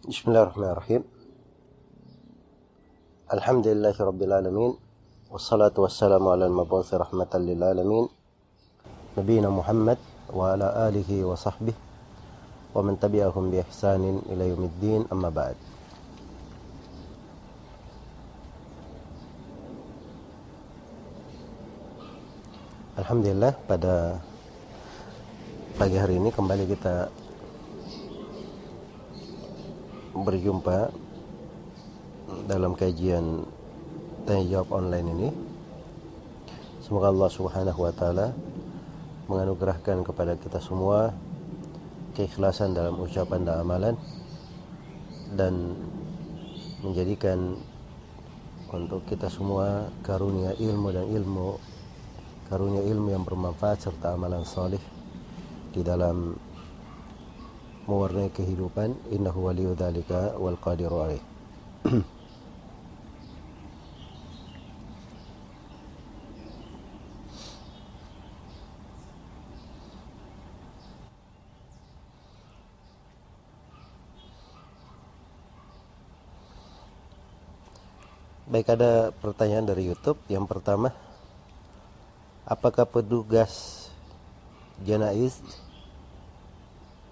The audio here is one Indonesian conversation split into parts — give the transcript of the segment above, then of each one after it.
بسم الله الرحمن الرحيم. الحمد لله رب العالمين والصلاة والسلام على المبعوث رحمة للعالمين نبينا محمد وعلى آله وصحبه ومن تبعهم بإحسان إلى يوم الدين أما بعد. Alhamdulillah pada pagi hari ini kembali kita berjumpa dalam kajian tanya jawab online ini. Semoga Allah Subhanahu wa taala menganugerahkan kepada kita semua keikhlasan dalam ucapan dan amalan dan menjadikan untuk kita semua karunia ilmu dan ilmu karunia ilmu yang bermanfaat serta amalan saleh di dalam mewarnai kehidupan innahu waliyu dzalika wal qadiru alaih Baik ada pertanyaan dari YouTube. Yang pertama, apakah petugas jenazah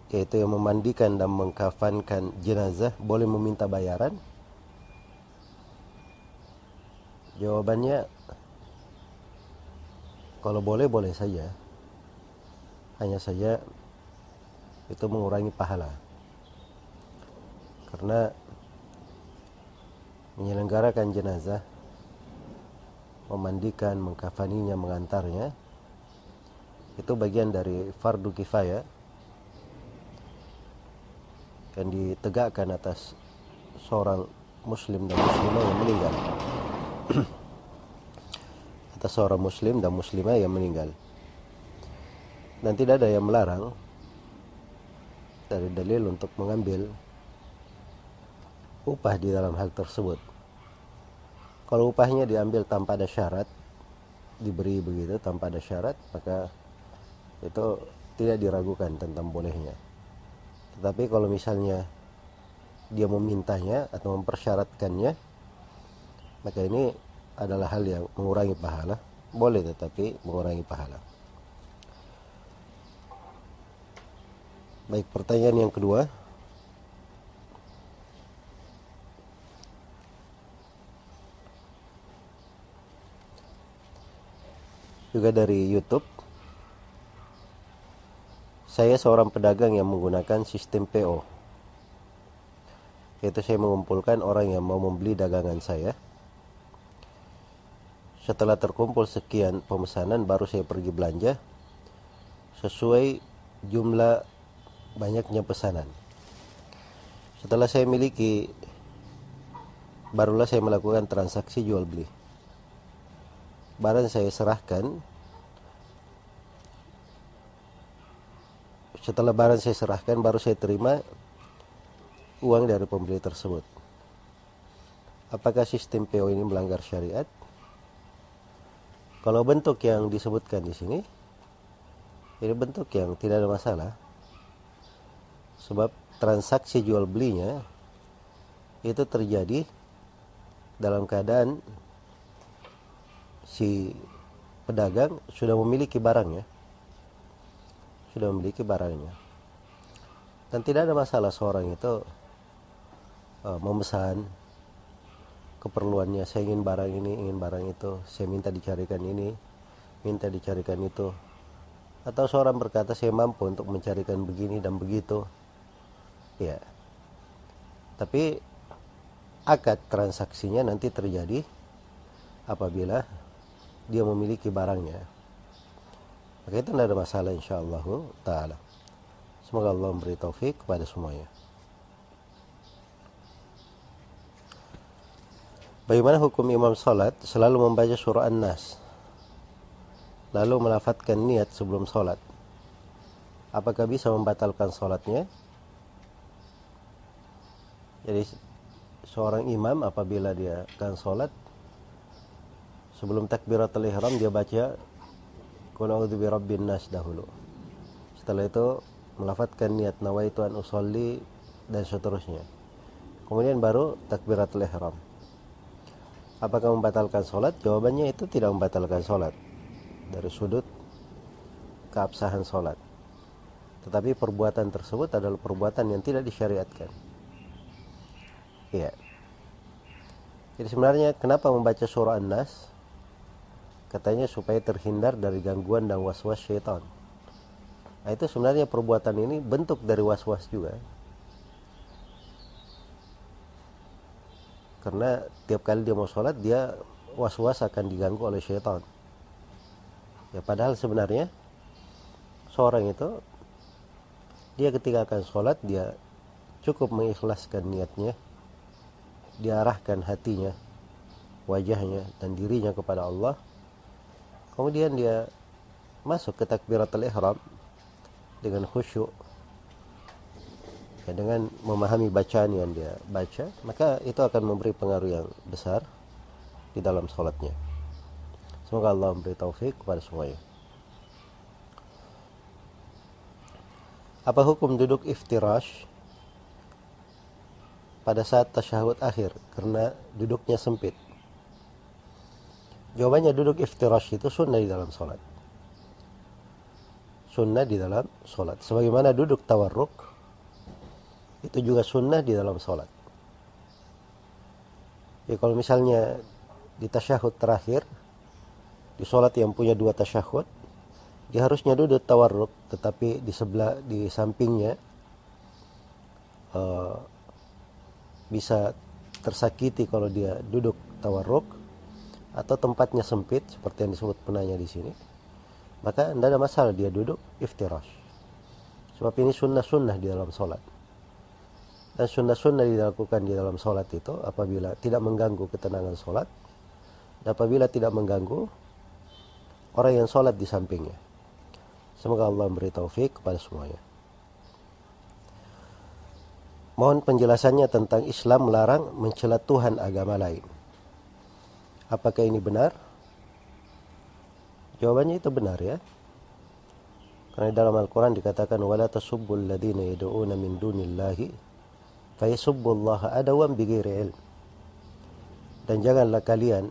yaitu yang memandikan dan mengkafankan jenazah boleh meminta bayaran? Jawabannya kalau boleh boleh saja. Hanya saja itu mengurangi pahala. Karena menyelenggarakan jenazah memandikan, mengkafaninya, mengantarnya itu bagian dari fardu kifayah yang ditegakkan atas seorang muslim dan muslimah yang meninggal. Atas seorang muslim dan muslimah yang meninggal. Dan tidak ada yang melarang dari dalil untuk mengambil upah di dalam hal tersebut. Kalau upahnya diambil tanpa ada syarat diberi begitu tanpa ada syarat maka itu tidak diragukan tentang bolehnya. Tetapi kalau misalnya dia memintanya atau mempersyaratkannya, maka ini adalah hal yang mengurangi pahala. Boleh tetapi mengurangi pahala. Baik, pertanyaan yang kedua. Juga dari YouTube saya seorang pedagang yang menggunakan sistem PO. Yaitu saya mengumpulkan orang yang mau membeli dagangan saya. Setelah terkumpul sekian pemesanan baru saya pergi belanja sesuai jumlah banyaknya pesanan. Setelah saya miliki barulah saya melakukan transaksi jual beli. Barang saya serahkan Setelah barang saya serahkan, baru saya terima uang dari pembeli tersebut. Apakah sistem PO ini melanggar syariat? Kalau bentuk yang disebutkan di sini, ini bentuk yang tidak ada masalah. Sebab transaksi jual belinya itu terjadi dalam keadaan si pedagang sudah memiliki barangnya sudah memiliki barangnya dan tidak ada masalah seorang itu uh, memesan keperluannya. Saya ingin barang ini ingin barang itu. Saya minta dicarikan ini minta dicarikan itu. Atau seorang berkata saya mampu untuk mencarikan begini dan begitu. Ya. Tapi akad transaksinya nanti terjadi apabila dia memiliki barangnya maka itu tidak ada masalah insyaallah taala. Semoga Allah memberi taufik kepada semuanya. Bagaimana hukum imam salat selalu membaca surah An-Nas lalu melafatkan niat sebelum salat? Apakah bisa membatalkan salatnya? Jadi seorang imam apabila dia akan salat sebelum takbiratul ihram dia baca Qul a'udzu birabbin nas dahulu. Setelah itu melafatkan niat nawaitu an usolli dan seterusnya. kemudian baru takbiratul ihram. Apakah membatalkan sholat jawabannya itu tidak membatalkan sholat dari sudut keabsahan sholat tetapi perbuatan tersebut adalah perbuatan yang tidak disyariatkan. Iya. Jadi sebenarnya kenapa membaca surah An-Nas katanya supaya terhindar dari gangguan dan was-was syaitan. Nah, itu sebenarnya perbuatan ini bentuk dari was-was juga. Karena tiap kali dia mau sholat dia was-was akan diganggu oleh syaitan. Ya padahal sebenarnya seorang itu dia ketika akan sholat dia cukup mengikhlaskan niatnya. Diarahkan hatinya wajahnya dan dirinya kepada Allah kemudian dia masuk ke takbiratul ihram dengan khusyuk. Ya, dengan memahami bacaan yang dia baca maka itu akan memberi pengaruh yang besar di dalam sholatnya. Semoga Allah memberi taufik kepada semuanya. Apa hukum duduk iftirash pada saat tasyahud akhir? Karena duduknya sempit Jawabannya duduk iftirash itu sunnah di dalam sholat. Sunnah di dalam sholat. Sebagaimana duduk tawarruk, itu juga sunnah di dalam sholat. Ya, kalau misalnya di tasyahud terakhir, di sholat yang punya dua tasyahud, dia harusnya duduk tawarruk, tetapi di sebelah, di sampingnya, uh, bisa tersakiti kalau dia duduk tawarruk, atau tempatnya sempit seperti yang disebut penanya di sini, maka tidak ada masalah dia duduk iftirash. Sebab ini sunnah-sunnah di dalam sholat. Dan sunnah-sunnah dilakukan di dalam sholat itu apabila tidak mengganggu ketenangan sholat, dan apabila tidak mengganggu orang yang sholat di sampingnya. Semoga Allah memberi taufik kepada semuanya. Mohon penjelasannya tentang Islam melarang mencela Tuhan agama lain. Apakah ini benar? Jawabannya itu benar ya. Karena dalam Al-Quran dikatakan wala tasubbul ladina yad'una min dunillahi fayasubbullaha adawan bighairi ilm. Dan janganlah kalian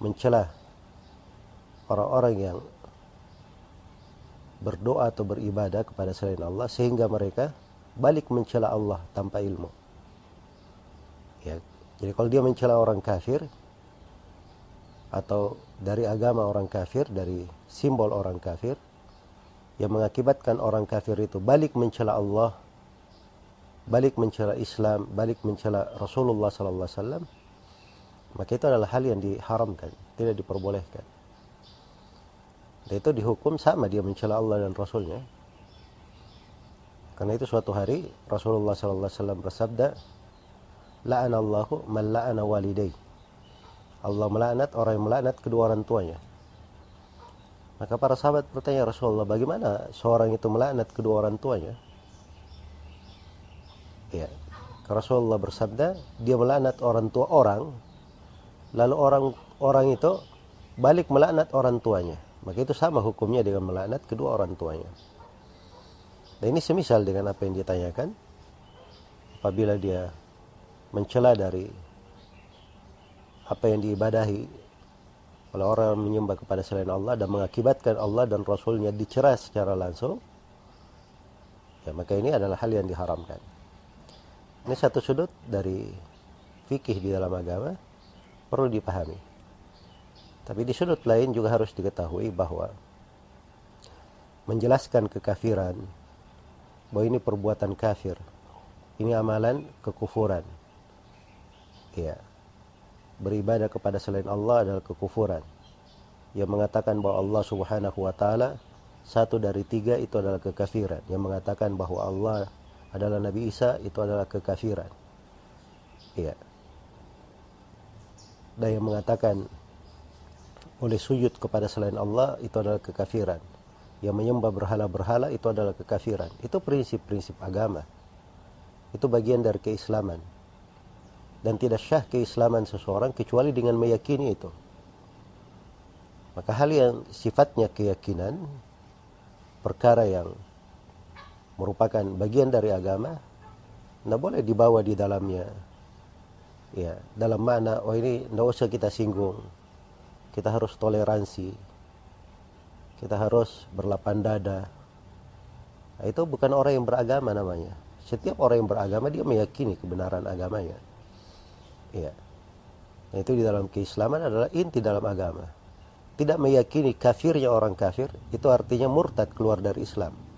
mencela orang-orang yang berdoa atau beribadah kepada selain Allah sehingga mereka balik mencela Allah tanpa ilmu. Ya. Jadi kalau dia mencela orang kafir, atau dari agama orang kafir, dari simbol orang kafir yang mengakibatkan orang kafir itu balik mencela Allah, balik mencela Islam, balik mencela Rasulullah sallallahu alaihi wasallam, maka itu adalah hal yang diharamkan, tidak diperbolehkan. Dan itu dihukum sama dia mencela Allah dan Rasulnya. Karena itu suatu hari Rasulullah sallallahu alaihi wasallam bersabda, "La'anallahu man la'ana walidayhi." Allah melaknat orang yang melaknat kedua orang tuanya. Maka para sahabat bertanya Rasulullah, bagaimana seorang itu melaknat kedua orang tuanya? Ya, Rasulullah bersabda, dia melaknat orang tua orang, lalu orang orang itu balik melaknat orang tuanya. Maka itu sama hukumnya dengan melaknat kedua orang tuanya. Dan ini semisal dengan apa yang ditanyakan, apabila dia mencela dari apa yang diibadahi oleh orang yang menyembah kepada selain Allah dan mengakibatkan Allah dan Rasulnya dicerai secara langsung ya maka ini adalah hal yang diharamkan. Ini satu sudut dari fikih di dalam agama perlu dipahami. Tapi di sudut lain juga harus diketahui bahwa menjelaskan kekafiran bahwa ini perbuatan kafir ini amalan kekufuran. Ya beribadah kepada selain Allah adalah kekufuran. Yang mengatakan bahwa Allah Subhanahu wa taala satu dari tiga itu adalah kekafiran. Yang mengatakan bahwa Allah adalah Nabi Isa itu adalah kekafiran. Iya. Dan yang mengatakan oleh sujud kepada selain Allah itu adalah kekafiran. Yang menyembah berhala-berhala itu adalah kekafiran. Itu prinsip-prinsip agama. Itu bagian dari keislaman dan tidak syah keislaman seseorang kecuali dengan meyakini itu. Maka hal yang sifatnya keyakinan, perkara yang merupakan bagian dari agama, tidak boleh dibawa di dalamnya. Ya, dalam mana oh ini tidak usah kita singgung. Kita harus toleransi. Kita harus berlapan dada. Nah, itu bukan orang yang beragama namanya. Setiap orang yang beragama dia meyakini kebenaran agamanya. Ya. Nah, itu di dalam keislaman adalah inti dalam agama. Tidak meyakini kafirnya orang kafir, itu artinya murtad keluar dari Islam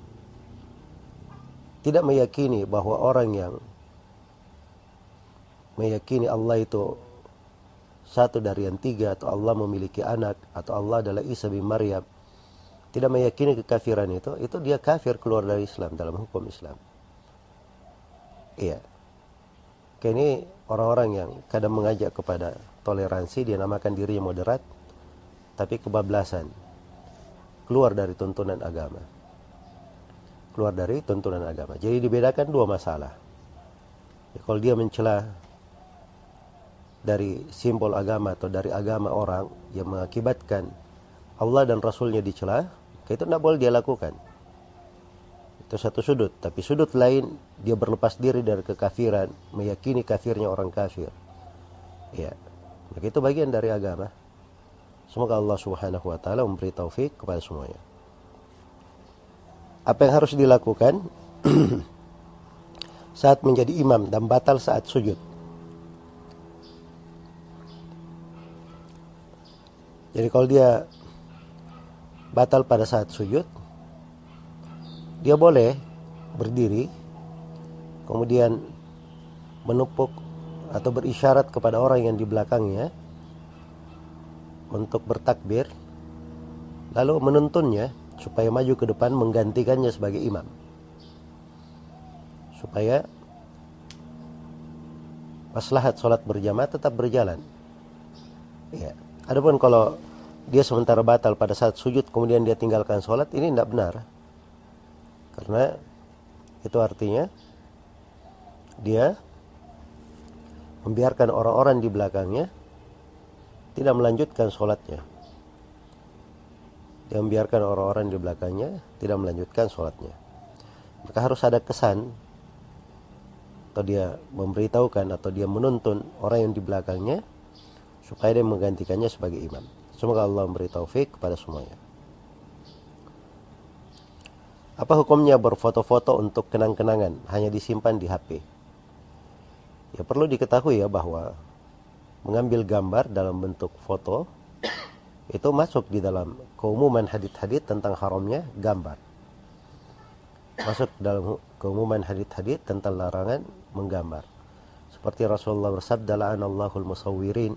tidak meyakini bahwa orang yang meyakini Allah itu satu dari yang tiga atau Allah memiliki anak atau Allah adalah Isa bin Maryam tidak meyakini kekafiran itu itu dia kafir keluar dari Islam dalam hukum Islam iya ini orang-orang yang kadang mengajak kepada toleransi dia namakan dirinya moderat tapi kebablasan keluar dari tuntunan agama keluar dari tuntunan agama. Jadi dibedakan dua masalah. Ya, kalau dia mencela dari simbol agama atau dari agama orang yang mengakibatkan Allah dan Rasulnya dicela, itu tidak boleh dia lakukan. Itu satu sudut. Tapi sudut lain, dia berlepas diri dari kekafiran, meyakini kafirnya orang kafir. Ya, maka itu bagian dari agama. Semoga Allah Subhanahu wa taala memberi taufik kepada semuanya apa yang harus dilakukan saat menjadi imam dan batal saat sujud. Jadi kalau dia batal pada saat sujud, dia boleh berdiri, kemudian menupuk atau berisyarat kepada orang yang di belakangnya untuk bertakbir, lalu menuntunnya supaya maju ke depan menggantikannya sebagai imam. Supaya maslahat sholat berjamaah tetap berjalan. Ya. Adapun kalau dia sementara batal pada saat sujud kemudian dia tinggalkan sholat ini tidak benar. Karena itu artinya dia membiarkan orang-orang di belakangnya tidak melanjutkan sholatnya yang membiarkan orang-orang di belakangnya tidak melanjutkan sholatnya. Maka harus ada kesan atau dia memberitahukan atau dia menuntun orang yang di belakangnya supaya dia menggantikannya sebagai imam. Semoga Allah memberi taufik kepada semuanya. Apa hukumnya berfoto-foto untuk kenang-kenangan hanya disimpan di HP? Ya perlu diketahui ya bahwa mengambil gambar dalam bentuk foto itu masuk di dalam keumuman hadith-hadith tentang haramnya gambar. Masuk dalam keumuman hadith-hadith tentang larangan menggambar. Seperti Rasulullah bersabda la'anallahul musawwirin.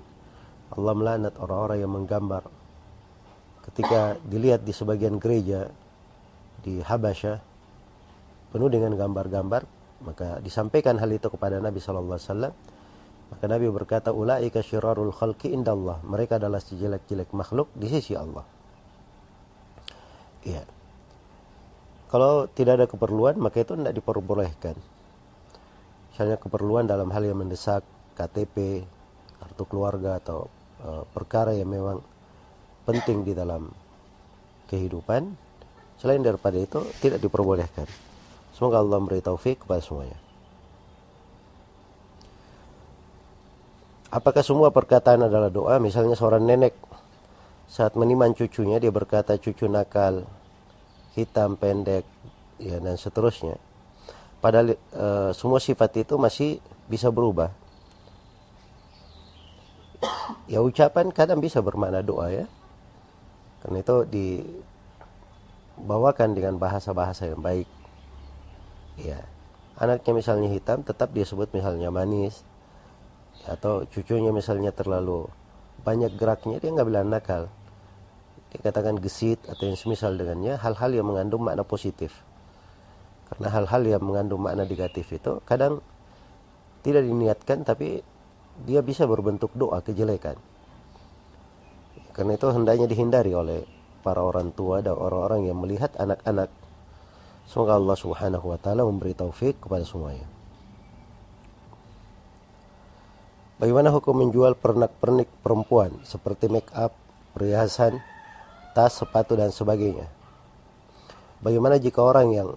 Allah melaknat orang-orang yang menggambar. Ketika dilihat di sebagian gereja di Habasyah penuh dengan gambar-gambar, maka disampaikan hal itu kepada Nabi sallallahu alaihi wasallam maka Nabi berkata, Ulaika syirarul khalqi indallah. Mereka adalah sejelek-jelek makhluk di sisi Allah. Iya. Kalau tidak ada keperluan, maka itu tidak diperbolehkan. Misalnya keperluan dalam hal yang mendesak, KTP, kartu keluarga, atau e, perkara yang memang penting di dalam kehidupan. Selain daripada itu, tidak diperbolehkan. Semoga Allah memberi taufik kepada semuanya. Apakah semua perkataan adalah doa? Misalnya seorang nenek saat meniman cucunya dia berkata cucu nakal, hitam, pendek, ya dan seterusnya. Padahal e, semua sifat itu masih bisa berubah. Ya ucapan kadang bisa bermakna doa ya. Karena itu dibawakan dengan bahasa-bahasa yang baik. Ya. Anaknya misalnya hitam tetap dia sebut misalnya manis, atau cucunya misalnya terlalu banyak geraknya dia nggak bilang nakal dia katakan gesit atau yang semisal dengannya hal-hal yang mengandung makna positif karena hal-hal yang mengandung makna negatif itu kadang tidak diniatkan tapi dia bisa berbentuk doa kejelekan karena itu hendaknya dihindari oleh para orang tua dan orang-orang yang melihat anak-anak semoga Allah subhanahu wa ta'ala memberi taufik kepada semuanya Bagaimana hukum menjual pernak-pernik perempuan seperti make up, perhiasan, tas, sepatu dan sebagainya? Bagaimana jika orang yang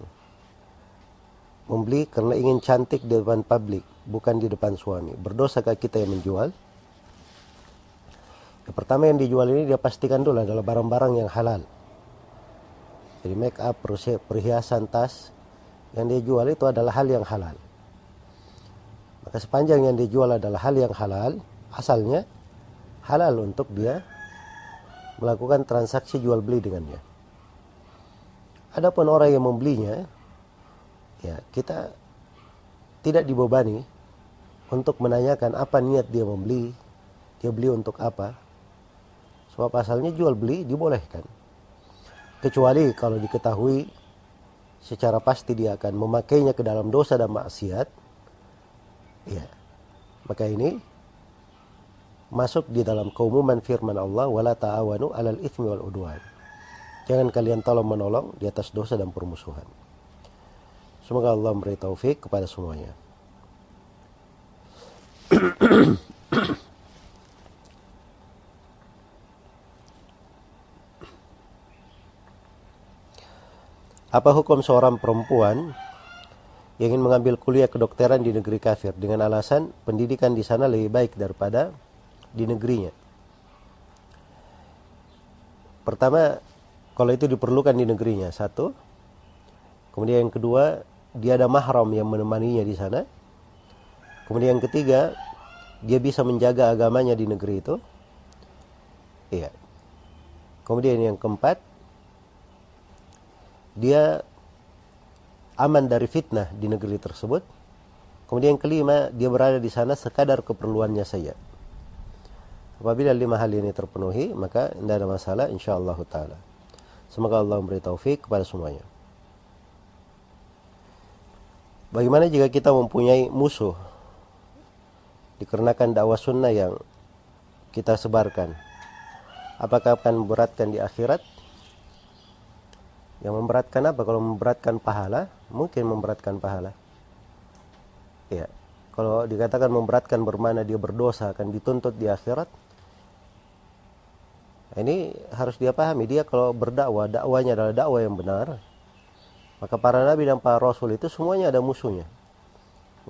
membeli karena ingin cantik di depan publik, bukan di depan suami. Berdosakah kita yang menjual? Yang pertama yang dijual ini dia pastikan dulu adalah barang-barang yang halal. Jadi make up, perhiasan, tas yang dia jual itu adalah hal yang halal. Maka sepanjang yang dijual adalah hal yang halal, asalnya halal untuk dia melakukan transaksi jual beli dengannya. Adapun orang yang membelinya, ya kita tidak dibebani untuk menanyakan apa niat dia membeli, dia beli untuk apa. Sebab asalnya jual beli dibolehkan. Kecuali kalau diketahui secara pasti dia akan memakainya ke dalam dosa dan maksiat. Ya. Maka ini masuk di dalam keumuman firman Allah wala ta'awanu 'alal itsmi wal udwan. Jangan kalian tolong menolong di atas dosa dan permusuhan. Semoga Allah memberi taufik kepada semuanya. Apa hukum seorang perempuan yang ingin mengambil kuliah kedokteran di negeri kafir dengan alasan pendidikan di sana lebih baik daripada di negerinya? Pertama, kalau itu diperlukan di negerinya, satu. Kemudian yang kedua, dia ada mahram yang menemaninya di sana. Kemudian yang ketiga, dia bisa menjaga agamanya di negeri itu. Iya. Kemudian yang keempat, dia aman dari fitnah di negeri tersebut. Kemudian yang kelima, dia berada di sana sekadar keperluannya saja. Apabila lima hal ini terpenuhi, maka tidak ada masalah insyaallah taala. Semoga Allah memberi taufik kepada semuanya. Bagaimana jika kita mempunyai musuh dikarenakan dakwah sunnah yang kita sebarkan? Apakah akan memberatkan di akhirat? Yang memberatkan apa? Kalau memberatkan pahala, mungkin memberatkan pahala. Ya, kalau dikatakan memberatkan bermana dia berdosa akan dituntut di akhirat. Ini harus dia pahami dia kalau berdakwah, dakwanya adalah dakwah yang benar, maka para nabi dan para rasul itu semuanya ada musuhnya.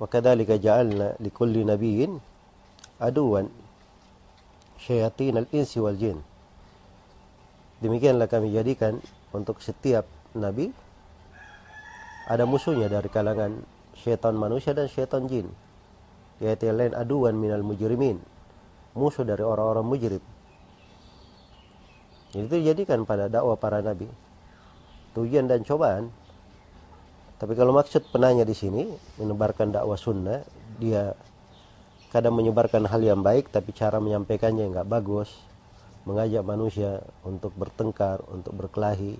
Wa kadzalika ja'alna likulli nabiyyin aduwan syayatin al-insi wal jin. Demikianlah kami jadikan untuk setiap nabi ada musuhnya dari kalangan syaitan manusia dan syaitan jin. Yaitu lain aduan minal mujrimin. Musuh dari orang-orang mujrim. Itu dijadikan pada dakwah para nabi. Tujuan dan cobaan tapi kalau maksud penanya di sini menyebarkan dakwah sunnah, dia kadang menyebarkan hal yang baik tapi cara menyampaikannya nggak bagus, mengajak manusia untuk bertengkar, untuk berkelahi,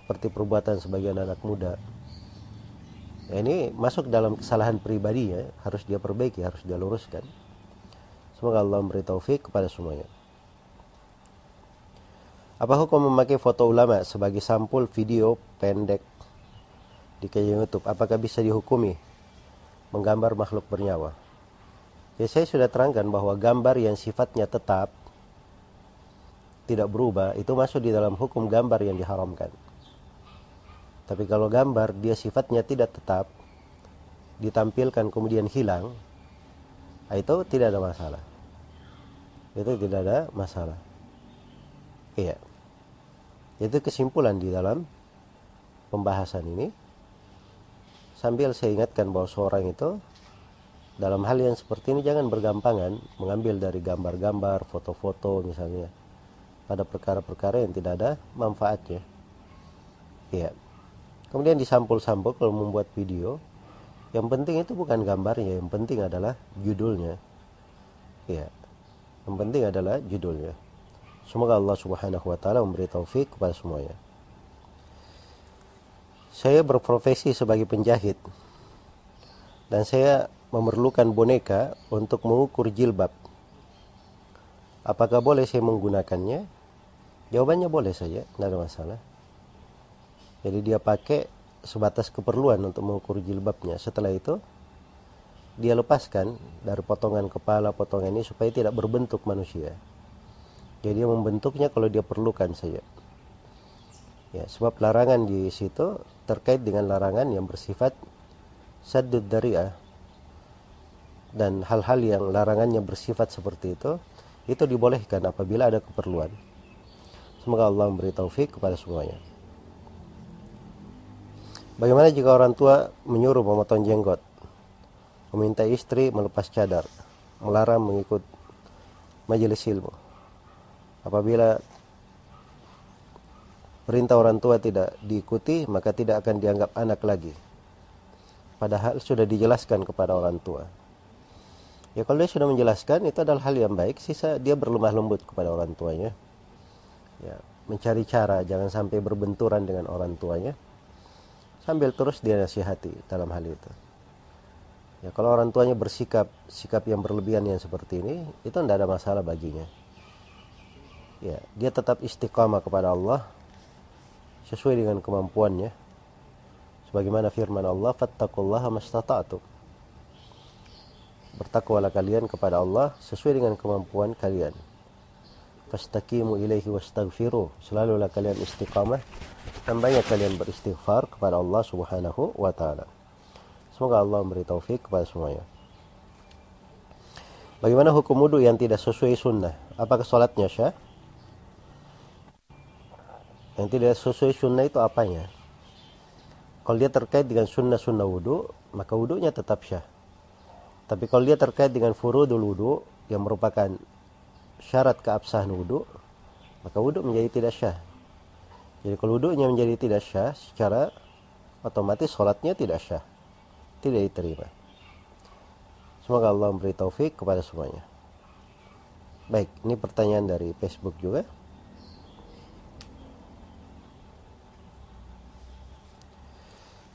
seperti perbuatan sebagian anak muda. Ya, ini masuk dalam kesalahan pribadi ya, harus dia perbaiki, harus dia luruskan. Semoga Allah memberi taufik kepada semuanya. Apa hukum memakai foto ulama sebagai sampul video pendek di kajian YouTube apakah bisa dihukumi menggambar makhluk bernyawa ya saya sudah terangkan bahwa gambar yang sifatnya tetap tidak berubah itu masuk di dalam hukum gambar yang diharamkan. Tapi kalau gambar dia sifatnya tidak tetap ditampilkan kemudian hilang itu tidak ada masalah. Itu tidak ada masalah. Iya. Itu kesimpulan di dalam pembahasan ini. Sambil saya ingatkan bahwa seorang itu dalam hal yang seperti ini jangan bergampangan mengambil dari gambar-gambar, foto-foto misalnya pada perkara-perkara yang tidak ada manfaatnya. Ya. Kemudian disampul-sampul kalau membuat video, yang penting itu bukan gambarnya, yang penting adalah judulnya. Ya. Yang penting adalah judulnya. Semoga Allah Subhanahu wa taala memberi taufik kepada semuanya. Saya berprofesi sebagai penjahit dan saya memerlukan boneka untuk mengukur jilbab. Apakah boleh saya menggunakannya? Jawabannya boleh saja, tidak ada masalah. Jadi dia pakai sebatas keperluan untuk mengukur jilbabnya. Setelah itu dia lepaskan dari potongan kepala potongan ini supaya tidak berbentuk manusia. Jadi dia membentuknya kalau dia perlukan saja. Ya, sebab larangan di situ terkait dengan larangan yang bersifat saddud dari'ah dan hal-hal yang larangannya bersifat seperti itu itu dibolehkan apabila ada keperluan. Semoga Allah memberi taufik kepada semuanya. Bagaimana jika orang tua menyuruh memotong jenggot, meminta istri melepas cadar, melarang mengikut majelis ilmu? Apabila perintah orang tua tidak diikuti, maka tidak akan dianggap anak lagi. Padahal sudah dijelaskan kepada orang tua. Ya kalau dia sudah menjelaskan itu adalah hal yang baik, sisa dia berlemah lembut kepada orang tuanya. Ya, mencari cara jangan sampai berbenturan dengan orang tuanya. Sambil terus dia nasihati dalam hal itu. Ya kalau orang tuanya bersikap sikap yang berlebihan yang seperti ini, itu tidak ada masalah baginya. Ya, dia tetap istiqamah kepada Allah sesuai dengan kemampuannya. Sebagaimana firman Allah, "Fattaqullaha mastata'tum." bertakwalah kalian kepada Allah sesuai dengan kemampuan kalian fastaqimu ilaihi wastaghfiru selalulah kalian istiqamah dan banyak kalian beristighfar kepada Allah Subhanahu wa taala semoga Allah memberi taufik kepada semuanya Bagaimana hukum wudhu yang tidak sesuai sunnah? Apakah sholatnya syah? Yang tidak sesuai sunnah itu apanya? Kalau dia terkait dengan sunnah-sunnah wudhu, maka wudhunya tetap syah. Tapi kalau dia terkait dengan furudul wudu yang merupakan syarat keabsahan wudu, maka wudu menjadi tidak syah. Jadi kalau wudunya menjadi tidak syah, secara otomatis sholatnya tidak syah. Tidak diterima. Semoga Allah memberi taufik kepada semuanya. Baik, ini pertanyaan dari Facebook juga.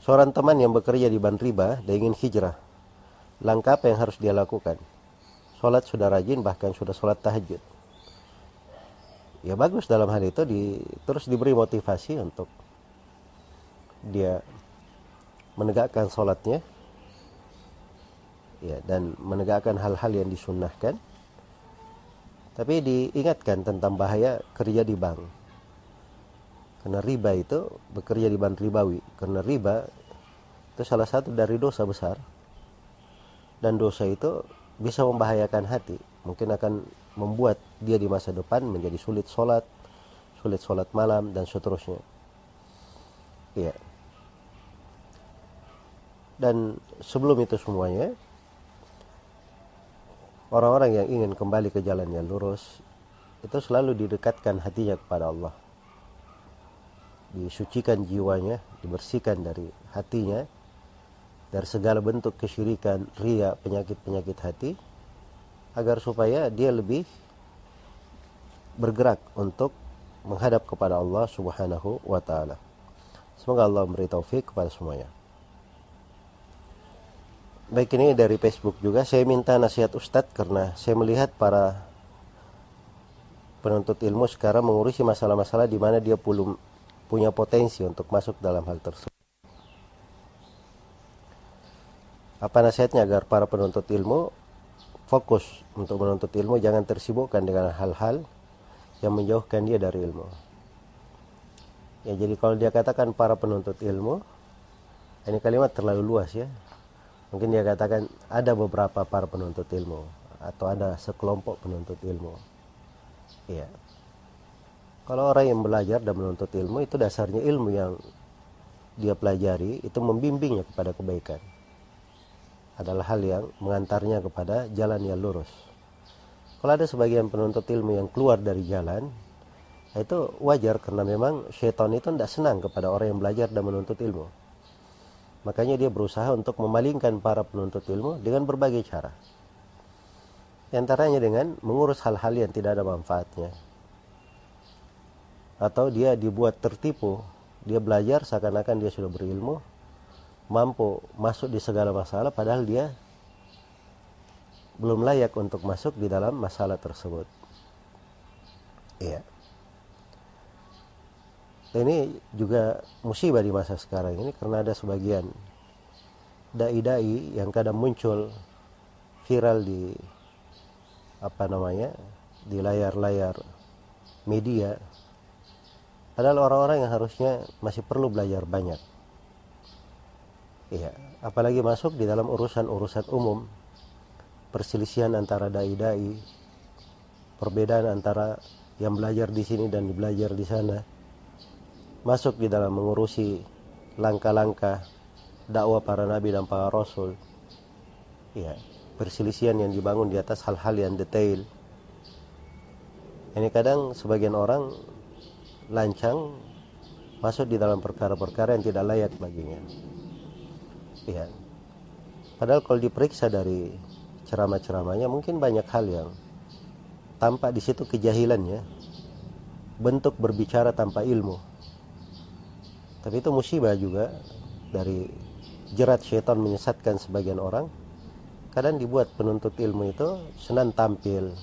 Seorang teman yang bekerja di Ban Riba dan ingin hijrah langkah apa yang harus dia lakukan? Sholat sudah rajin, bahkan sudah sholat tahajud. Ya bagus dalam hal itu di, terus diberi motivasi untuk dia menegakkan sholatnya. Ya dan menegakkan hal-hal yang disunnahkan. Tapi diingatkan tentang bahaya kerja di bank. Karena riba itu bekerja di bank ribawi. Karena riba itu salah satu dari dosa besar. Dan dosa itu bisa membahayakan hati mungkin akan membuat dia di masa depan menjadi sulit sholat sulit sholat malam dan seterusnya. Iya. Dan sebelum itu semuanya orang-orang yang ingin kembali ke jalan yang lurus itu selalu didekatkan hatinya kepada Allah. Disucikan jiwanya dibersihkan dari hatinya dari segala bentuk kesyirikan, ria, penyakit-penyakit hati agar supaya dia lebih bergerak untuk menghadap kepada Allah Subhanahu wa taala. Semoga Allah memberi taufik kepada semuanya. Baik ini dari Facebook juga saya minta nasihat Ustadz karena saya melihat para penuntut ilmu sekarang mengurusi masalah-masalah di mana dia belum punya potensi untuk masuk dalam hal tersebut. Apa nasihatnya agar para penuntut ilmu fokus untuk menuntut ilmu jangan tersibukkan dengan hal-hal yang menjauhkan dia dari ilmu. Ya jadi kalau dia katakan para penuntut ilmu ini kalimat terlalu luas ya. Mungkin dia katakan ada beberapa para penuntut ilmu atau ada sekelompok penuntut ilmu. Iya. Kalau orang yang belajar dan menuntut ilmu itu dasarnya ilmu yang dia pelajari itu membimbingnya kepada kebaikan adalah hal yang mengantarnya kepada jalan yang lurus. Kalau ada sebagian penuntut ilmu yang keluar dari jalan, itu wajar karena memang syaitan itu tidak senang kepada orang yang belajar dan menuntut ilmu. Makanya dia berusaha untuk memalingkan para penuntut ilmu dengan berbagai cara. Di antaranya dengan mengurus hal-hal yang tidak ada manfaatnya. Atau dia dibuat tertipu, dia belajar seakan-akan dia sudah berilmu, mampu masuk di segala masalah padahal dia belum layak untuk masuk di dalam masalah tersebut. Iya. Ini juga musibah di masa sekarang ini karena ada sebagian dai-dai yang kadang muncul viral di apa namanya di layar-layar media. Padahal orang-orang yang harusnya masih perlu belajar banyak Iya, apalagi masuk di dalam urusan-urusan umum. Perselisihan antara dai-dai. Perbedaan antara yang belajar di sini dan belajar di sana. Masuk di dalam mengurusi langkah-langkah dakwah para nabi dan para rasul. Ya perselisihan yang dibangun di atas hal-hal yang detail. Ini kadang sebagian orang lancang masuk di dalam perkara-perkara yang tidak layak baginya ya padahal kalau diperiksa dari ceramah-ceramahnya mungkin banyak hal yang tampak di situ kejahilannya bentuk berbicara tanpa ilmu. Tapi itu musibah juga dari jerat syaitan menyesatkan sebagian orang. Kadang dibuat penuntut ilmu itu senang tampil.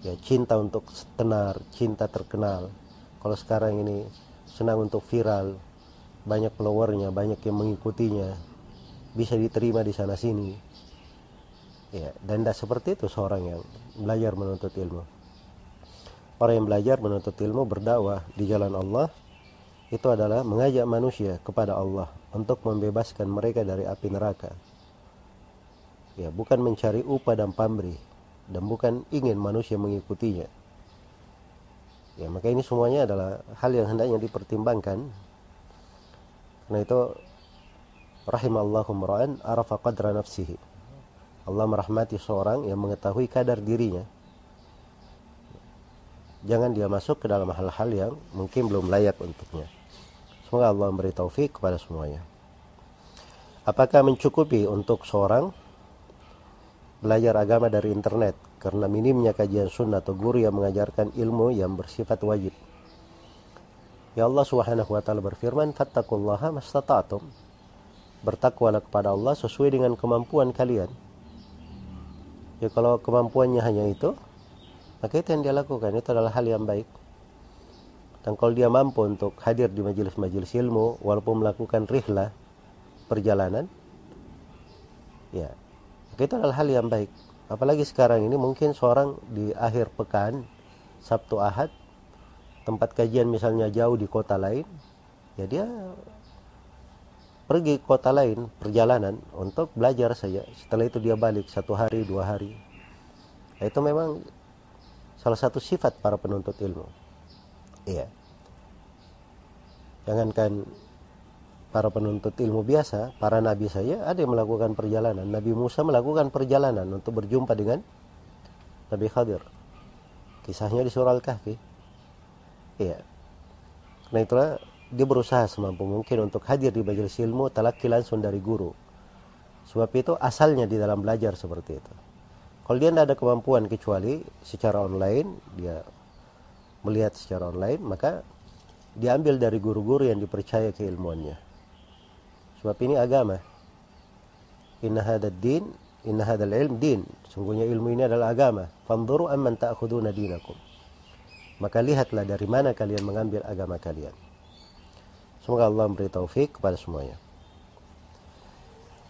Ya cinta untuk tenar cinta terkenal. Kalau sekarang ini senang untuk viral. Banyak followernya banyak yang mengikutinya bisa diterima di sana sini. Ya dan tidak seperti itu seorang yang belajar menuntut ilmu. Orang yang belajar menuntut ilmu berdakwah di jalan Allah itu adalah mengajak manusia kepada Allah untuk membebaskan mereka dari api neraka. Ya bukan mencari upah dan pamrih dan bukan ingin manusia mengikutinya. Ya maka ini semuanya adalah hal yang hendaknya dipertimbangkan. Karena itu rahimallahu mra'an arafa qadra nafsihi Allah merahmati seorang yang mengetahui kadar dirinya jangan dia masuk ke dalam hal-hal yang mungkin belum layak untuknya semoga Allah memberi taufik kepada semuanya apakah mencukupi untuk seorang belajar agama dari internet karena minimnya kajian sunnah atau guru yang mengajarkan ilmu yang bersifat wajib. Ya Allah Subhanahu wa taala berfirman, "Fattaqullaha mastata'tum." Bertakwalah kepada Allah sesuai dengan kemampuan kalian. Ya kalau kemampuannya hanya itu, maka itu yang dia lakukan itu adalah hal yang baik. Dan kalau dia mampu untuk hadir di majelis-majelis ilmu walaupun melakukan rihlah perjalanan, ya itu adalah hal yang baik apalagi sekarang ini mungkin seorang di akhir pekan Sabtu Ahad tempat kajian misalnya jauh di kota lain ya dia pergi ke kota lain perjalanan untuk belajar saja setelah itu dia balik satu hari dua hari nah, itu memang salah satu sifat para penuntut ilmu iya jangankan para penuntut ilmu biasa, para nabi saja ada yang melakukan perjalanan. Nabi Musa melakukan perjalanan untuk berjumpa dengan Nabi Khadir. Kisahnya di surah Al-Kahfi. Iya. Karena itulah dia berusaha semampu mungkin untuk hadir di majelis ilmu talaki langsung dari guru. Sebab itu asalnya di dalam belajar seperti itu. Kalau dia tidak ada kemampuan kecuali secara online, dia melihat secara online, maka diambil dari guru-guru yang dipercaya keilmuannya. Sebab ini agama. Inna hadad din, inna hadal ilm din. Sungguhnya ilmu ini adalah agama. Fanzuru amman ta'khuduna dinakum. Maka lihatlah dari mana kalian mengambil agama kalian. Semoga Allah memberi taufik kepada semuanya.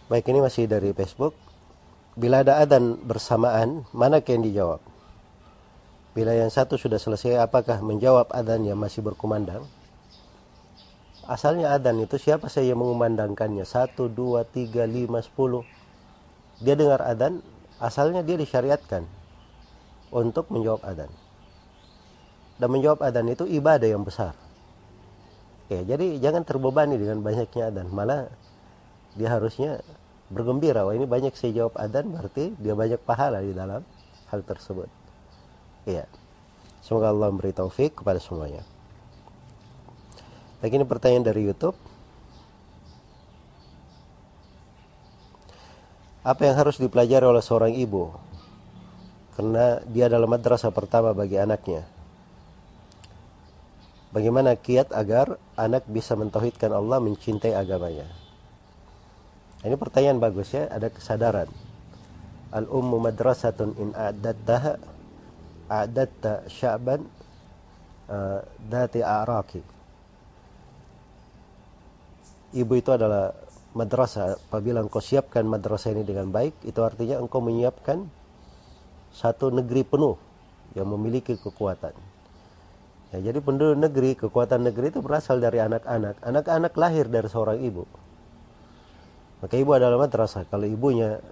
Baik ini masih dari Facebook. Bila ada adan bersamaan, mana yang dijawab? Bila yang satu sudah selesai, apakah menjawab adan yang masih berkumandang? asalnya adan itu siapa saja yang mengumandangkannya satu dua tiga lima sepuluh dia dengar adan asalnya dia disyariatkan untuk menjawab adan dan menjawab adan itu ibadah yang besar ya jadi jangan terbebani dengan banyaknya adan malah dia harusnya bergembira wah ini banyak saya jawab adan berarti dia banyak pahala di dalam hal tersebut iya semoga Allah memberi taufik kepada semuanya Lagi ini pertanyaan dari YouTube. Apa yang harus dipelajari oleh seorang ibu? Karena dia adalah madrasah pertama bagi anaknya. Bagaimana kiat agar anak bisa mentauhidkan Allah, mencintai agamanya? Ini pertanyaan bagus ya, ada kesadaran. Al-ummu madrasatun in a'dattaha a'datta sya'ban uh, dati a'raqi ibu itu adalah madrasah. Apabila engkau siapkan madrasah ini dengan baik, itu artinya engkau menyiapkan satu negeri penuh yang memiliki kekuatan. Ya, jadi penduduk negeri, kekuatan negeri itu berasal dari anak-anak. Anak-anak lahir dari seorang ibu. Maka ibu adalah madrasah. Kalau ibunya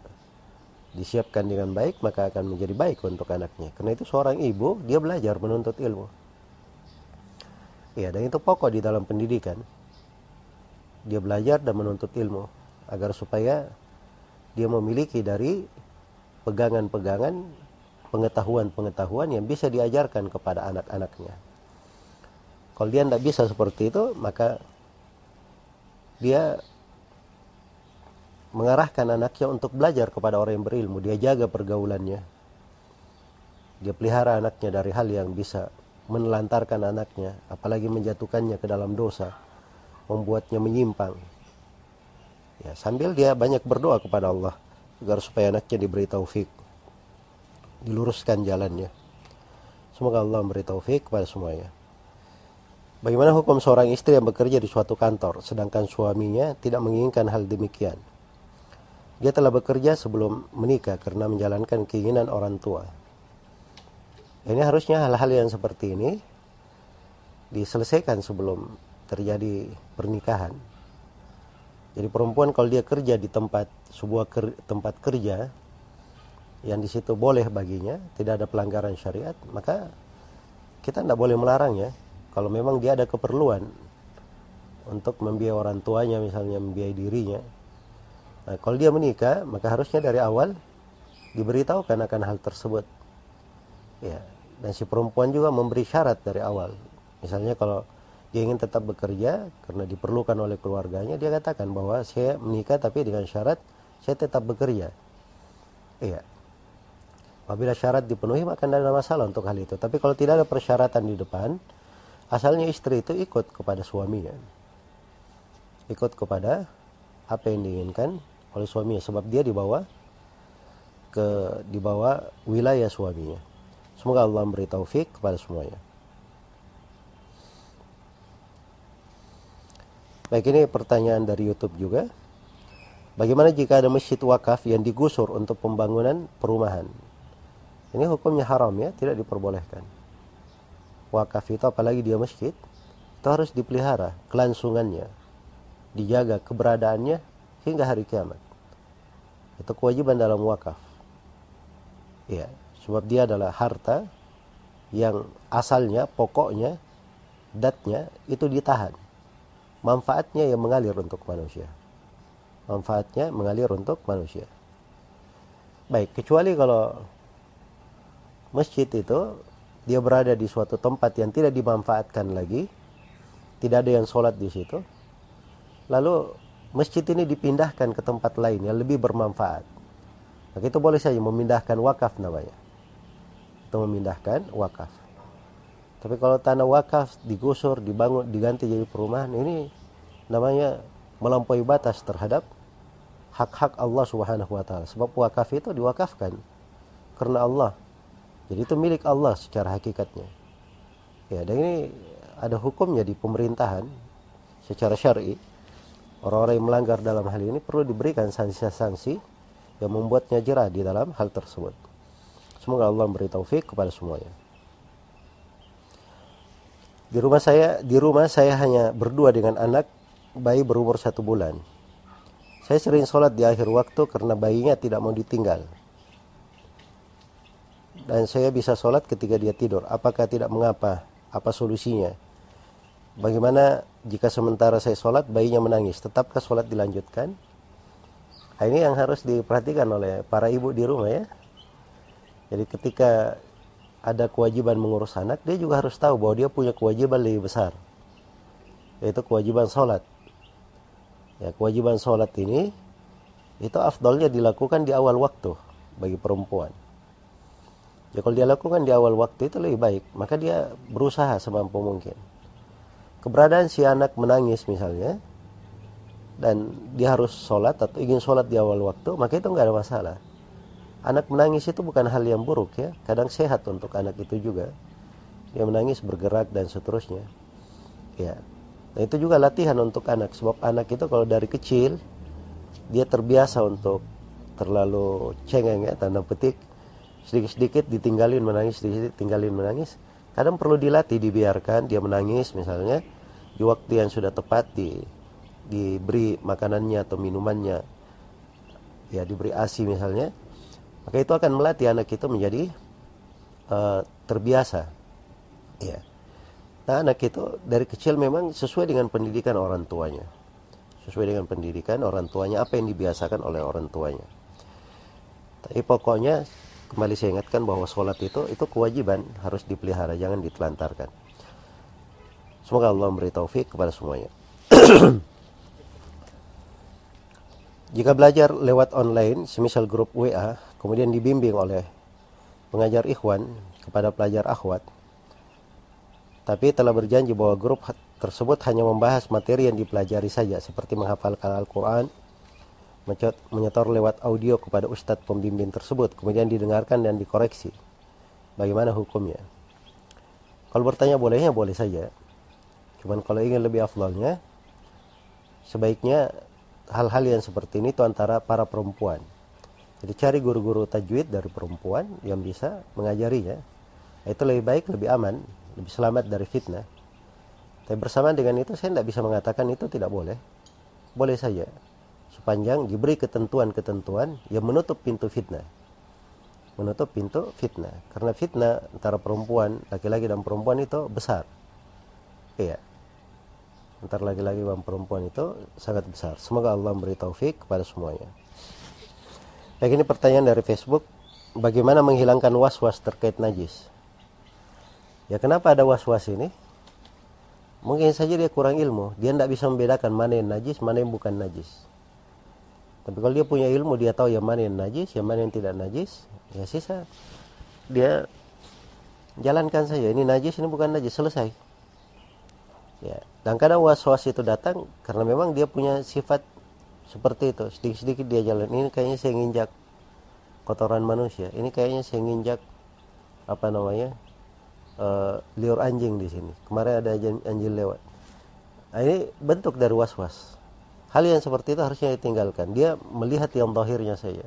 disiapkan dengan baik, maka akan menjadi baik untuk anaknya. Karena itu seorang ibu, dia belajar menuntut ilmu. Ya, dan itu pokok di dalam pendidikan. Dia belajar dan menuntut ilmu agar supaya dia memiliki dari pegangan-pegangan pengetahuan-pengetahuan yang bisa diajarkan kepada anak-anaknya. Kalau dia tidak bisa seperti itu, maka dia mengarahkan anaknya untuk belajar kepada orang yang berilmu. Dia jaga pergaulannya. Dia pelihara anaknya dari hal yang bisa menelantarkan anaknya, apalagi menjatuhkannya ke dalam dosa, membuatnya menyimpang. Ya, sambil dia banyak berdoa kepada Allah agar supaya anaknya diberi taufik, diluruskan jalannya. Semoga Allah memberi taufik kepada semuanya. Bagaimana hukum seorang istri yang bekerja di suatu kantor, sedangkan suaminya tidak menginginkan hal demikian? Dia telah bekerja sebelum menikah karena menjalankan keinginan orang tua. Ini harusnya hal-hal yang seperti ini diselesaikan sebelum terjadi pernikahan. Jadi perempuan kalau dia kerja di tempat sebuah ker, tempat kerja yang di situ boleh baginya, tidak ada pelanggaran syariat, maka kita tidak boleh melarang ya. Kalau memang dia ada keperluan untuk membiayai orang tuanya misalnya membiayai dirinya, Nah, kalau dia menikah, maka harusnya dari awal diberitahukan akan hal tersebut. Ya, dan si perempuan juga memberi syarat dari awal. Misalnya kalau dia ingin tetap bekerja karena diperlukan oleh keluarganya, dia katakan bahwa saya menikah tapi dengan syarat saya tetap bekerja. Iya. Apabila syarat dipenuhi maka tidak ada masalah untuk hal itu. Tapi kalau tidak ada persyaratan di depan, asalnya istri itu ikut kepada suaminya. Ikut kepada apa yang diinginkan oleh suaminya sebab dia dibawa ke dibawa wilayah suaminya. Semoga Allah memberi taufik kepada semuanya. Baik ini pertanyaan dari YouTube juga. Bagaimana jika ada masjid wakaf yang digusur untuk pembangunan perumahan? Ini hukumnya haram ya, tidak diperbolehkan. Wakaf itu apalagi dia masjid, itu harus dipelihara kelangsungannya, dijaga keberadaannya hingga hari kiamat. Itu kewajiban dalam wakaf. Ya, sebab dia adalah harta yang asalnya, pokoknya, datnya itu ditahan. Manfaatnya yang mengalir untuk manusia. Manfaatnya mengalir untuk manusia. Baik, kecuali kalau masjid itu dia berada di suatu tempat yang tidak dimanfaatkan lagi, tidak ada yang sholat di situ, lalu masjid ini dipindahkan ke tempat lain yang lebih bermanfaat. Maka itu boleh saja memindahkan wakaf namanya. Itu memindahkan wakaf. Tapi kalau tanah wakaf digusur, dibangun, diganti jadi perumahan, ini namanya melampaui batas terhadap hak-hak Allah Subhanahu wa taala. Sebab wakaf itu diwakafkan karena Allah. Jadi itu milik Allah secara hakikatnya. Ya, dan ini ada hukumnya di pemerintahan secara syar'i orang-orang yang melanggar dalam hal ini perlu diberikan sanksi-sanksi yang membuatnya jerah di dalam hal tersebut. Semoga Allah memberi taufik kepada semuanya. Di rumah saya, di rumah saya hanya berdua dengan anak bayi berumur satu bulan. Saya sering sholat di akhir waktu karena bayinya tidak mau ditinggal. Dan saya bisa sholat ketika dia tidur. Apakah tidak mengapa? Apa solusinya? Bagaimana jika sementara saya sholat bayinya menangis? Tetapkah sholat dilanjutkan? Nah, ini yang harus diperhatikan oleh para ibu di rumah ya. Jadi ketika ada kewajiban mengurus anak, dia juga harus tahu bahwa dia punya kewajiban lebih besar. Yaitu kewajiban sholat. Ya, kewajiban sholat ini itu afdolnya dilakukan di awal waktu bagi perempuan. Ya kalau dia lakukan di awal waktu itu lebih baik, maka dia berusaha semampu mungkin. Keberadaan si anak menangis misalnya dan dia harus sholat atau ingin sholat di awal waktu maka itu nggak ada masalah. Anak menangis itu bukan hal yang buruk ya. Kadang sehat untuk anak itu juga. Dia menangis bergerak dan seterusnya. Ya. Nah itu juga latihan untuk anak. Sebab anak itu kalau dari kecil dia terbiasa untuk terlalu cengeng ya tanda petik sedikit-sedikit ditinggalin menangis sedikit tinggalin menangis kadang perlu dilatih dibiarkan dia menangis misalnya di waktu yang sudah tepat di diberi makanannya atau minumannya ya diberi ASI misalnya, maka itu akan melatih anak itu menjadi uh, terbiasa. Ya. Nah, anak itu dari kecil memang sesuai dengan pendidikan orang tuanya. Sesuai dengan pendidikan orang tuanya, apa yang dibiasakan oleh orang tuanya. Tapi pokoknya kembali saya ingatkan bahwa sholat itu itu kewajiban harus dipelihara, jangan ditelantarkan. Semoga Allah memberi taufik kepada semuanya. Jika belajar lewat online, semisal grup WA, kemudian dibimbing oleh pengajar ikhwan kepada pelajar akhwat, tapi telah berjanji bahwa grup tersebut hanya membahas materi yang dipelajari saja, seperti menghafalkan Al-Quran, menyetor lewat audio kepada ustadz pembimbing tersebut, kemudian didengarkan dan dikoreksi. Bagaimana hukumnya? Kalau bertanya bolehnya, boleh saja. Cuman kalau ingin lebih afdalnya, sebaiknya hal-hal yang seperti ini itu antara para perempuan. Jadi cari guru-guru tajwid dari perempuan yang bisa mengajarinya. Itu lebih baik, lebih aman, lebih selamat dari fitnah. Tapi bersamaan dengan itu saya tidak bisa mengatakan itu tidak boleh. Boleh saja. Sepanjang diberi ketentuan-ketentuan yang menutup pintu fitnah. Menutup pintu fitnah. Karena fitnah antara perempuan, laki-laki dan perempuan itu besar. Iya antar laki-laki dan perempuan itu sangat besar. Semoga Allah memberi taufik kepada semuanya. Baik ini pertanyaan dari Facebook. Bagaimana menghilangkan was-was terkait najis? Ya kenapa ada was-was ini? Mungkin saja dia kurang ilmu. Dia tidak bisa membedakan mana yang najis, mana yang bukan najis. Tapi kalau dia punya ilmu, dia tahu yang mana yang najis, yang mana yang tidak najis. Ya sisa dia jalankan saja. Ini najis, ini bukan najis. Selesai. Ya. Dan kadang was-was itu datang karena memang dia punya sifat seperti itu. Sedikit-sedikit dia jalan. Ini kayaknya saya nginjak kotoran manusia. Ini kayaknya saya nginjak apa namanya uh, liur anjing di sini. Kemarin ada anjing lewat. Nah, ini bentuk dari was-was. Hal yang seperti itu harusnya ditinggalkan. Dia melihat yang zahirnya saja.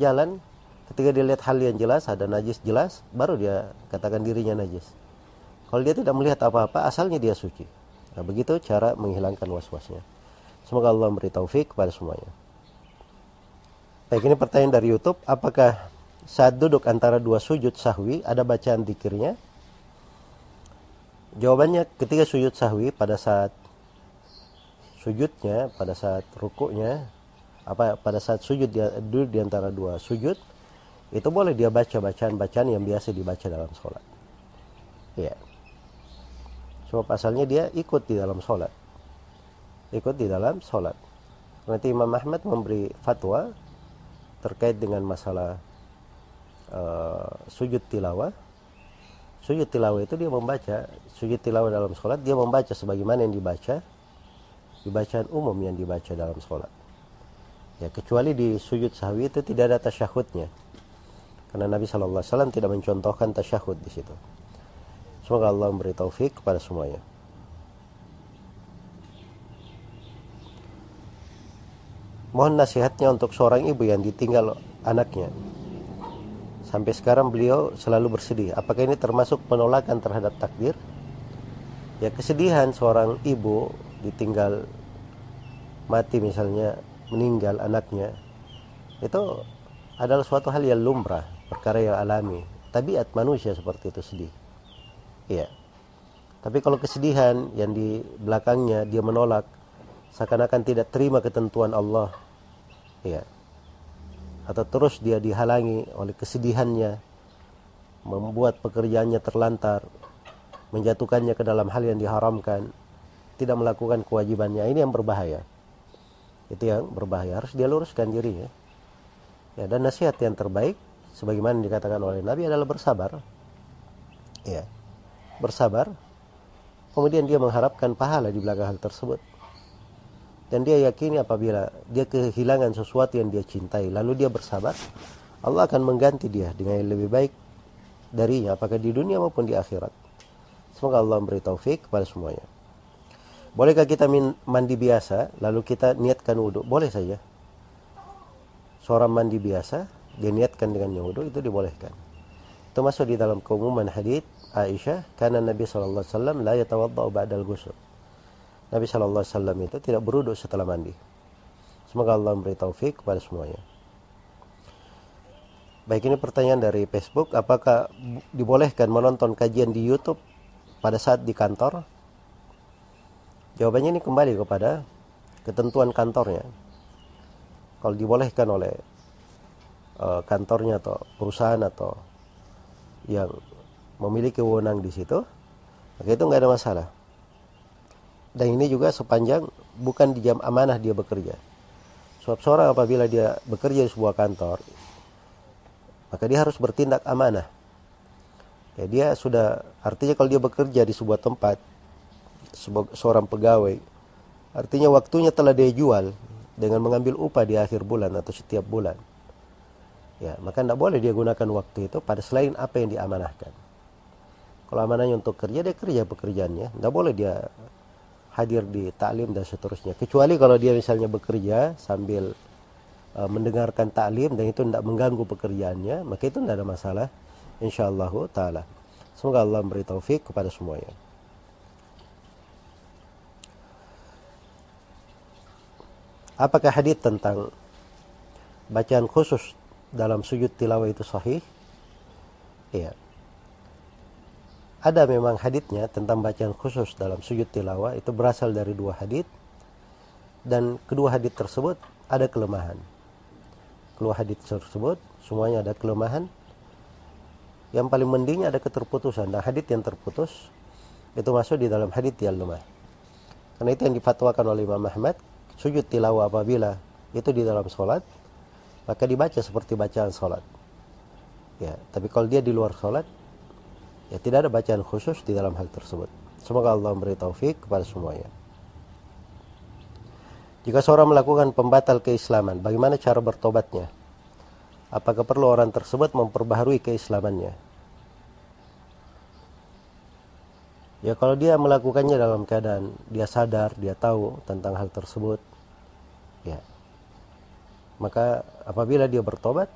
Jalan, ketika dia lihat hal yang jelas, ada najis jelas, baru dia katakan dirinya najis. Kalau dia tidak melihat apa-apa, asalnya dia suci. Nah, begitu cara menghilangkan was-wasnya. Semoga Allah memberi taufik kepada semuanya. Baik, ini pertanyaan dari YouTube. Apakah saat duduk antara dua sujud sahwi ada bacaan dikirnya? Jawabannya ketika sujud sahwi pada saat sujudnya, pada saat rukuknya, apa pada saat sujud dia duduk di antara dua sujud, itu boleh dia baca bacaan-bacaan yang biasa dibaca dalam sholat. Ya. Sebab asalnya dia ikut di dalam sholat. Ikut di dalam sholat. Nanti Imam Ahmad memberi fatwa terkait dengan masalah uh, sujud tilawah. Sujud tilawah itu dia membaca, sujud tilawah dalam sholat, dia membaca sebagaimana yang dibaca, di bacaan umum yang dibaca dalam sholat. Ya, kecuali di sujud sahwi itu tidak ada tasyahudnya. Karena Nabi SAW tidak mencontohkan tasyahud di situ. Semoga Allah memberi taufik kepada semuanya. Mohon nasihatnya untuk seorang ibu yang ditinggal anaknya. Sampai sekarang beliau selalu bersedih. Apakah ini termasuk penolakan terhadap takdir? Ya kesedihan seorang ibu ditinggal mati misalnya meninggal anaknya itu adalah suatu hal yang lumrah, perkara yang alami. Tabiat manusia seperti itu sedih. Iya. Tapi kalau kesedihan yang di belakangnya dia menolak seakan-akan tidak terima ketentuan Allah. Iya. Atau terus dia dihalangi oleh kesedihannya membuat pekerjaannya terlantar, menjatuhkannya ke dalam hal yang diharamkan, tidak melakukan kewajibannya. Ini yang berbahaya. Itu yang berbahaya. Harus dia luruskan dirinya. Ya, dan nasihat yang terbaik sebagaimana dikatakan oleh Nabi adalah bersabar. Ya bersabar, kemudian dia mengharapkan pahala di belakang hal tersebut. Dan dia yakini apabila dia kehilangan sesuatu yang dia cintai, lalu dia bersabar, Allah akan mengganti dia dengan yang lebih baik darinya, apakah di dunia maupun di akhirat. Semoga Allah memberi taufik kepada semuanya. Bolehkah kita mandi biasa, lalu kita niatkan wudhu? Boleh saja. Seorang mandi biasa, dia niatkan dengan wudhu, itu dibolehkan. Itu masuk di dalam keumuman hadith Aisyah karena Nabi sallallahu alaihi wasallam la yatawaddau ba'dal ghusl. Nabi sallallahu alaihi wasallam itu tidak beruduk setelah mandi. Semoga Allah memberi taufik kepada semuanya. Baik ini pertanyaan dari Facebook, apakah dibolehkan menonton kajian di YouTube pada saat di kantor? Jawabannya ini kembali kepada ketentuan kantornya. Kalau dibolehkan oleh uh, kantornya atau perusahaan atau yang memiliki wewenang di situ, maka itu nggak ada masalah. Dan ini juga sepanjang bukan di jam amanah dia bekerja. Sebab seorang apabila dia bekerja di sebuah kantor, maka dia harus bertindak amanah. Ya, dia sudah artinya kalau dia bekerja di sebuah tempat seorang pegawai, artinya waktunya telah dia jual dengan mengambil upah di akhir bulan atau setiap bulan. Ya, maka tidak boleh dia gunakan waktu itu pada selain apa yang diamanahkan. Kalau amanahnya untuk kerja, dia kerja pekerjaannya. Tidak boleh dia hadir di taklim dan seterusnya. Kecuali kalau dia misalnya bekerja sambil Uh, mendengarkan taklim dan itu tidak mengganggu pekerjaannya, maka itu tidak ada masalah. Insyaallah taala. Semoga Allah memberi taufik kepada semuanya. Apakah hadis tentang bacaan khusus dalam sujud tilawah itu sahih? Iya. Ada memang haditnya tentang bacaan khusus dalam sujud tilawah itu berasal dari dua hadit dan kedua hadit tersebut ada kelemahan. Keluar hadis tersebut semuanya ada kelemahan. Yang paling mending ada keterputusan. Dan hadis yang terputus itu masuk di dalam hadis yang lemah. Karena itu yang difatwakan oleh Imam Ahmad sujud tilawah apabila itu di dalam sholat maka dibaca seperti bacaan sholat ya tapi kalau dia di luar sholat ya tidak ada bacaan khusus di dalam hal tersebut semoga Allah memberi taufik kepada semuanya jika seorang melakukan pembatal keislaman, bagaimana cara bertobatnya? Apakah perlu orang tersebut memperbaharui keislamannya? Ya kalau dia melakukannya dalam keadaan dia sadar, dia tahu tentang hal tersebut, ya. Maka apabila dia bertobat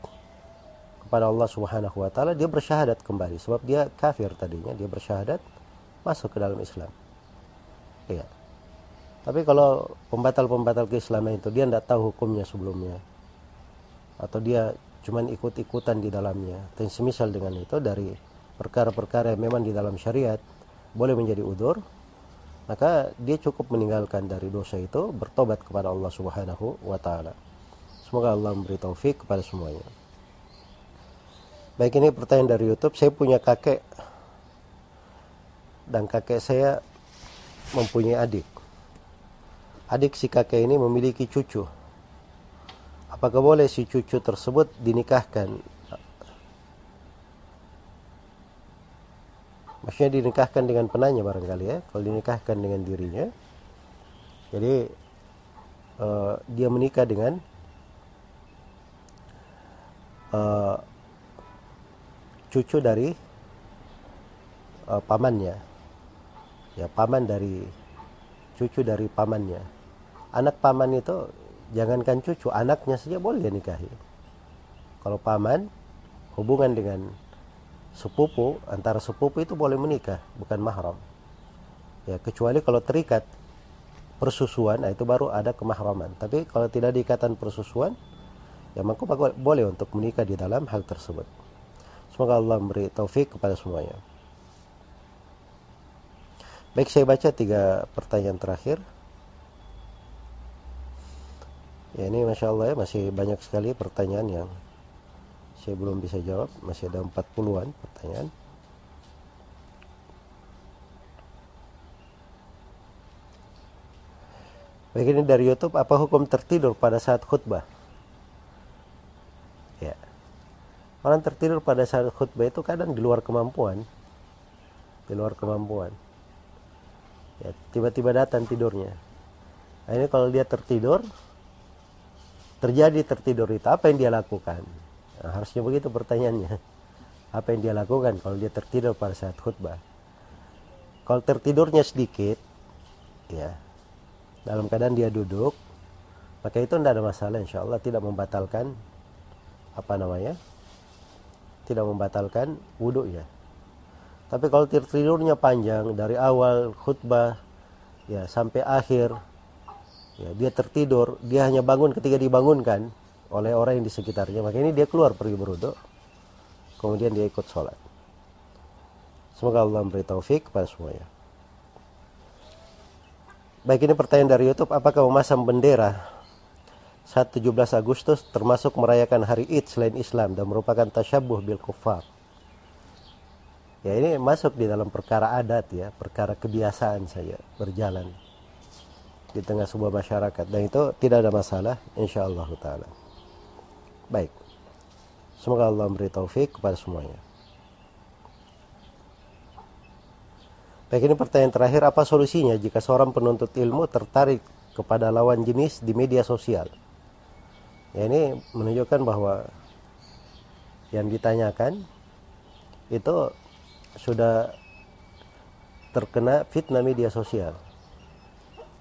kepada Allah Subhanahu wa taala, dia bersyahadat kembali sebab dia kafir tadinya, dia bersyahadat masuk ke dalam Islam. Ya. Tapi kalau pembatal-pembatal keislaman itu dia tidak tahu hukumnya sebelumnya. Atau dia cuma ikut-ikutan di dalamnya. Dan semisal dengan itu dari perkara-perkara yang memang di dalam syariat boleh menjadi udur, maka dia cukup meninggalkan dari dosa itu bertobat kepada Allah Subhanahu wa taala. Semoga Allah memberi taufik kepada semuanya. Baik ini pertanyaan dari YouTube. Saya punya kakek dan kakek saya mempunyai adik adik si kakek ini memiliki cucu. Apakah boleh si cucu tersebut dinikahkan? Maksudnya dinikahkan dengan penanya barangkali ya. Kalau dinikahkan dengan dirinya. Jadi uh, dia menikah dengan uh, cucu dari uh, pamannya. Ya, paman dari cucu dari pamannya anak paman itu jangankan cucu, anaknya saja boleh dia nikahi. Kalau paman hubungan dengan sepupu, antara sepupu itu boleh menikah, bukan mahram. Ya, kecuali kalau terikat persusuan, nah itu baru ada kemahraman. Tapi kalau tidak diikatan persusuan, ya maka boleh untuk menikah di dalam hal tersebut. Semoga Allah memberi taufik kepada semuanya. Baik, saya baca tiga pertanyaan terakhir. Ya ini Masya Allah ya masih banyak sekali pertanyaan yang saya belum bisa jawab. Masih ada 40-an pertanyaan. Baik ini dari YouTube, apa hukum tertidur pada saat khutbah? Ya. Orang tertidur pada saat khutbah itu kadang di luar kemampuan. Di luar kemampuan. Ya, tiba-tiba datang tidurnya. Nah, ini kalau dia tertidur, terjadi tertidur itu apa yang dia lakukan nah, harusnya begitu pertanyaannya. Apa yang dia lakukan kalau dia tertidur pada saat khutbah? Kalau tertidurnya sedikit ya dalam keadaan dia duduk maka itu tidak ada masalah insya Allah tidak membatalkan apa namanya tidak membatalkan wudhu ya tapi kalau tertidurnya panjang dari awal khutbah ya sampai akhir ya, dia tertidur dia hanya bangun ketika dibangunkan oleh orang yang di sekitarnya maka ini dia keluar pergi beruduk kemudian dia ikut sholat. Semoga Allah memberi taufik kepada semuanya. Baik ini pertanyaan dari YouTube, apakah memasang bendera saat 17 Agustus termasuk merayakan hari Id selain Islam dan merupakan tasyabuh bil kufar? Ya ini masuk di dalam perkara adat ya, perkara kebiasaan saya berjalan di tengah sebuah masyarakat dan itu tidak ada masalah insyaallah taala. Baik. Semoga Allah memberi taufik kepada semuanya. Baik ini pertanyaan terakhir, apa solusinya jika seorang penuntut ilmu tertarik kepada lawan jenis di media sosial? Ya ini menunjukkan bahwa yang ditanyakan itu sudah terkena fitnah media sosial.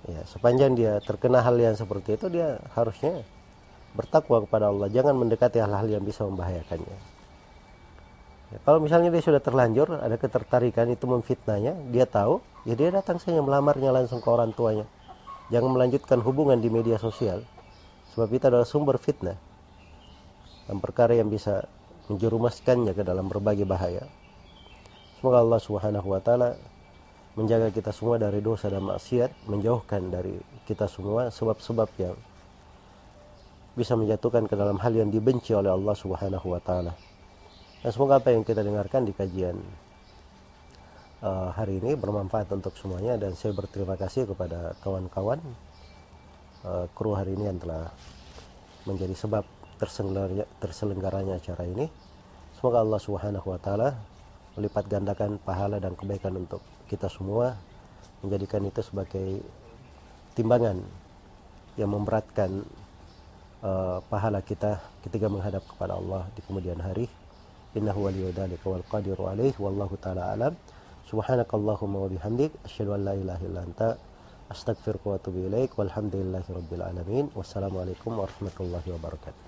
Ya, sepanjang dia terkena hal yang seperti itu dia harusnya bertakwa kepada Allah, jangan mendekati hal-hal yang bisa membahayakannya. Ya, kalau misalnya dia sudah terlanjur, ada ketertarikan itu memfitnahnya, dia tahu, ya dia datang saja melamarnya langsung ke orang tuanya. Jangan melanjutkan hubungan di media sosial, sebab itu adalah sumber fitnah dan perkara yang bisa menjerumuskannya ke dalam berbagai bahaya. Semoga Allah Subhanahu wa taala menjaga kita semua dari dosa dan maksiat, menjauhkan dari kita semua sebab-sebab yang bisa menjatuhkan ke dalam hal yang dibenci oleh Allah Subhanahu wa taala. Dan semoga apa yang kita dengarkan di kajian uh, hari ini bermanfaat untuk semuanya dan saya berterima kasih kepada kawan-kawan uh, kru hari ini yang telah menjadi sebab terselenggaranya, terselenggaranya acara ini. Semoga Allah Subhanahu wa taala melipat gandakan pahala dan kebaikan untuk kita semua menjadikan itu sebagai timbangan yang memberatkan uh, pahala kita ketika menghadap kepada Allah di kemudian hari. Innahu waliyyu dzalika wal qadiru alaihi wallahu taala alam. Subhanakallahumma wa bihamdik asyhadu an la ilaha illa anta astaghfiruka wa atubu ilaik walhamdulillahi rabbil alamin. Wassalamualaikum warahmatullahi wabarakatuh.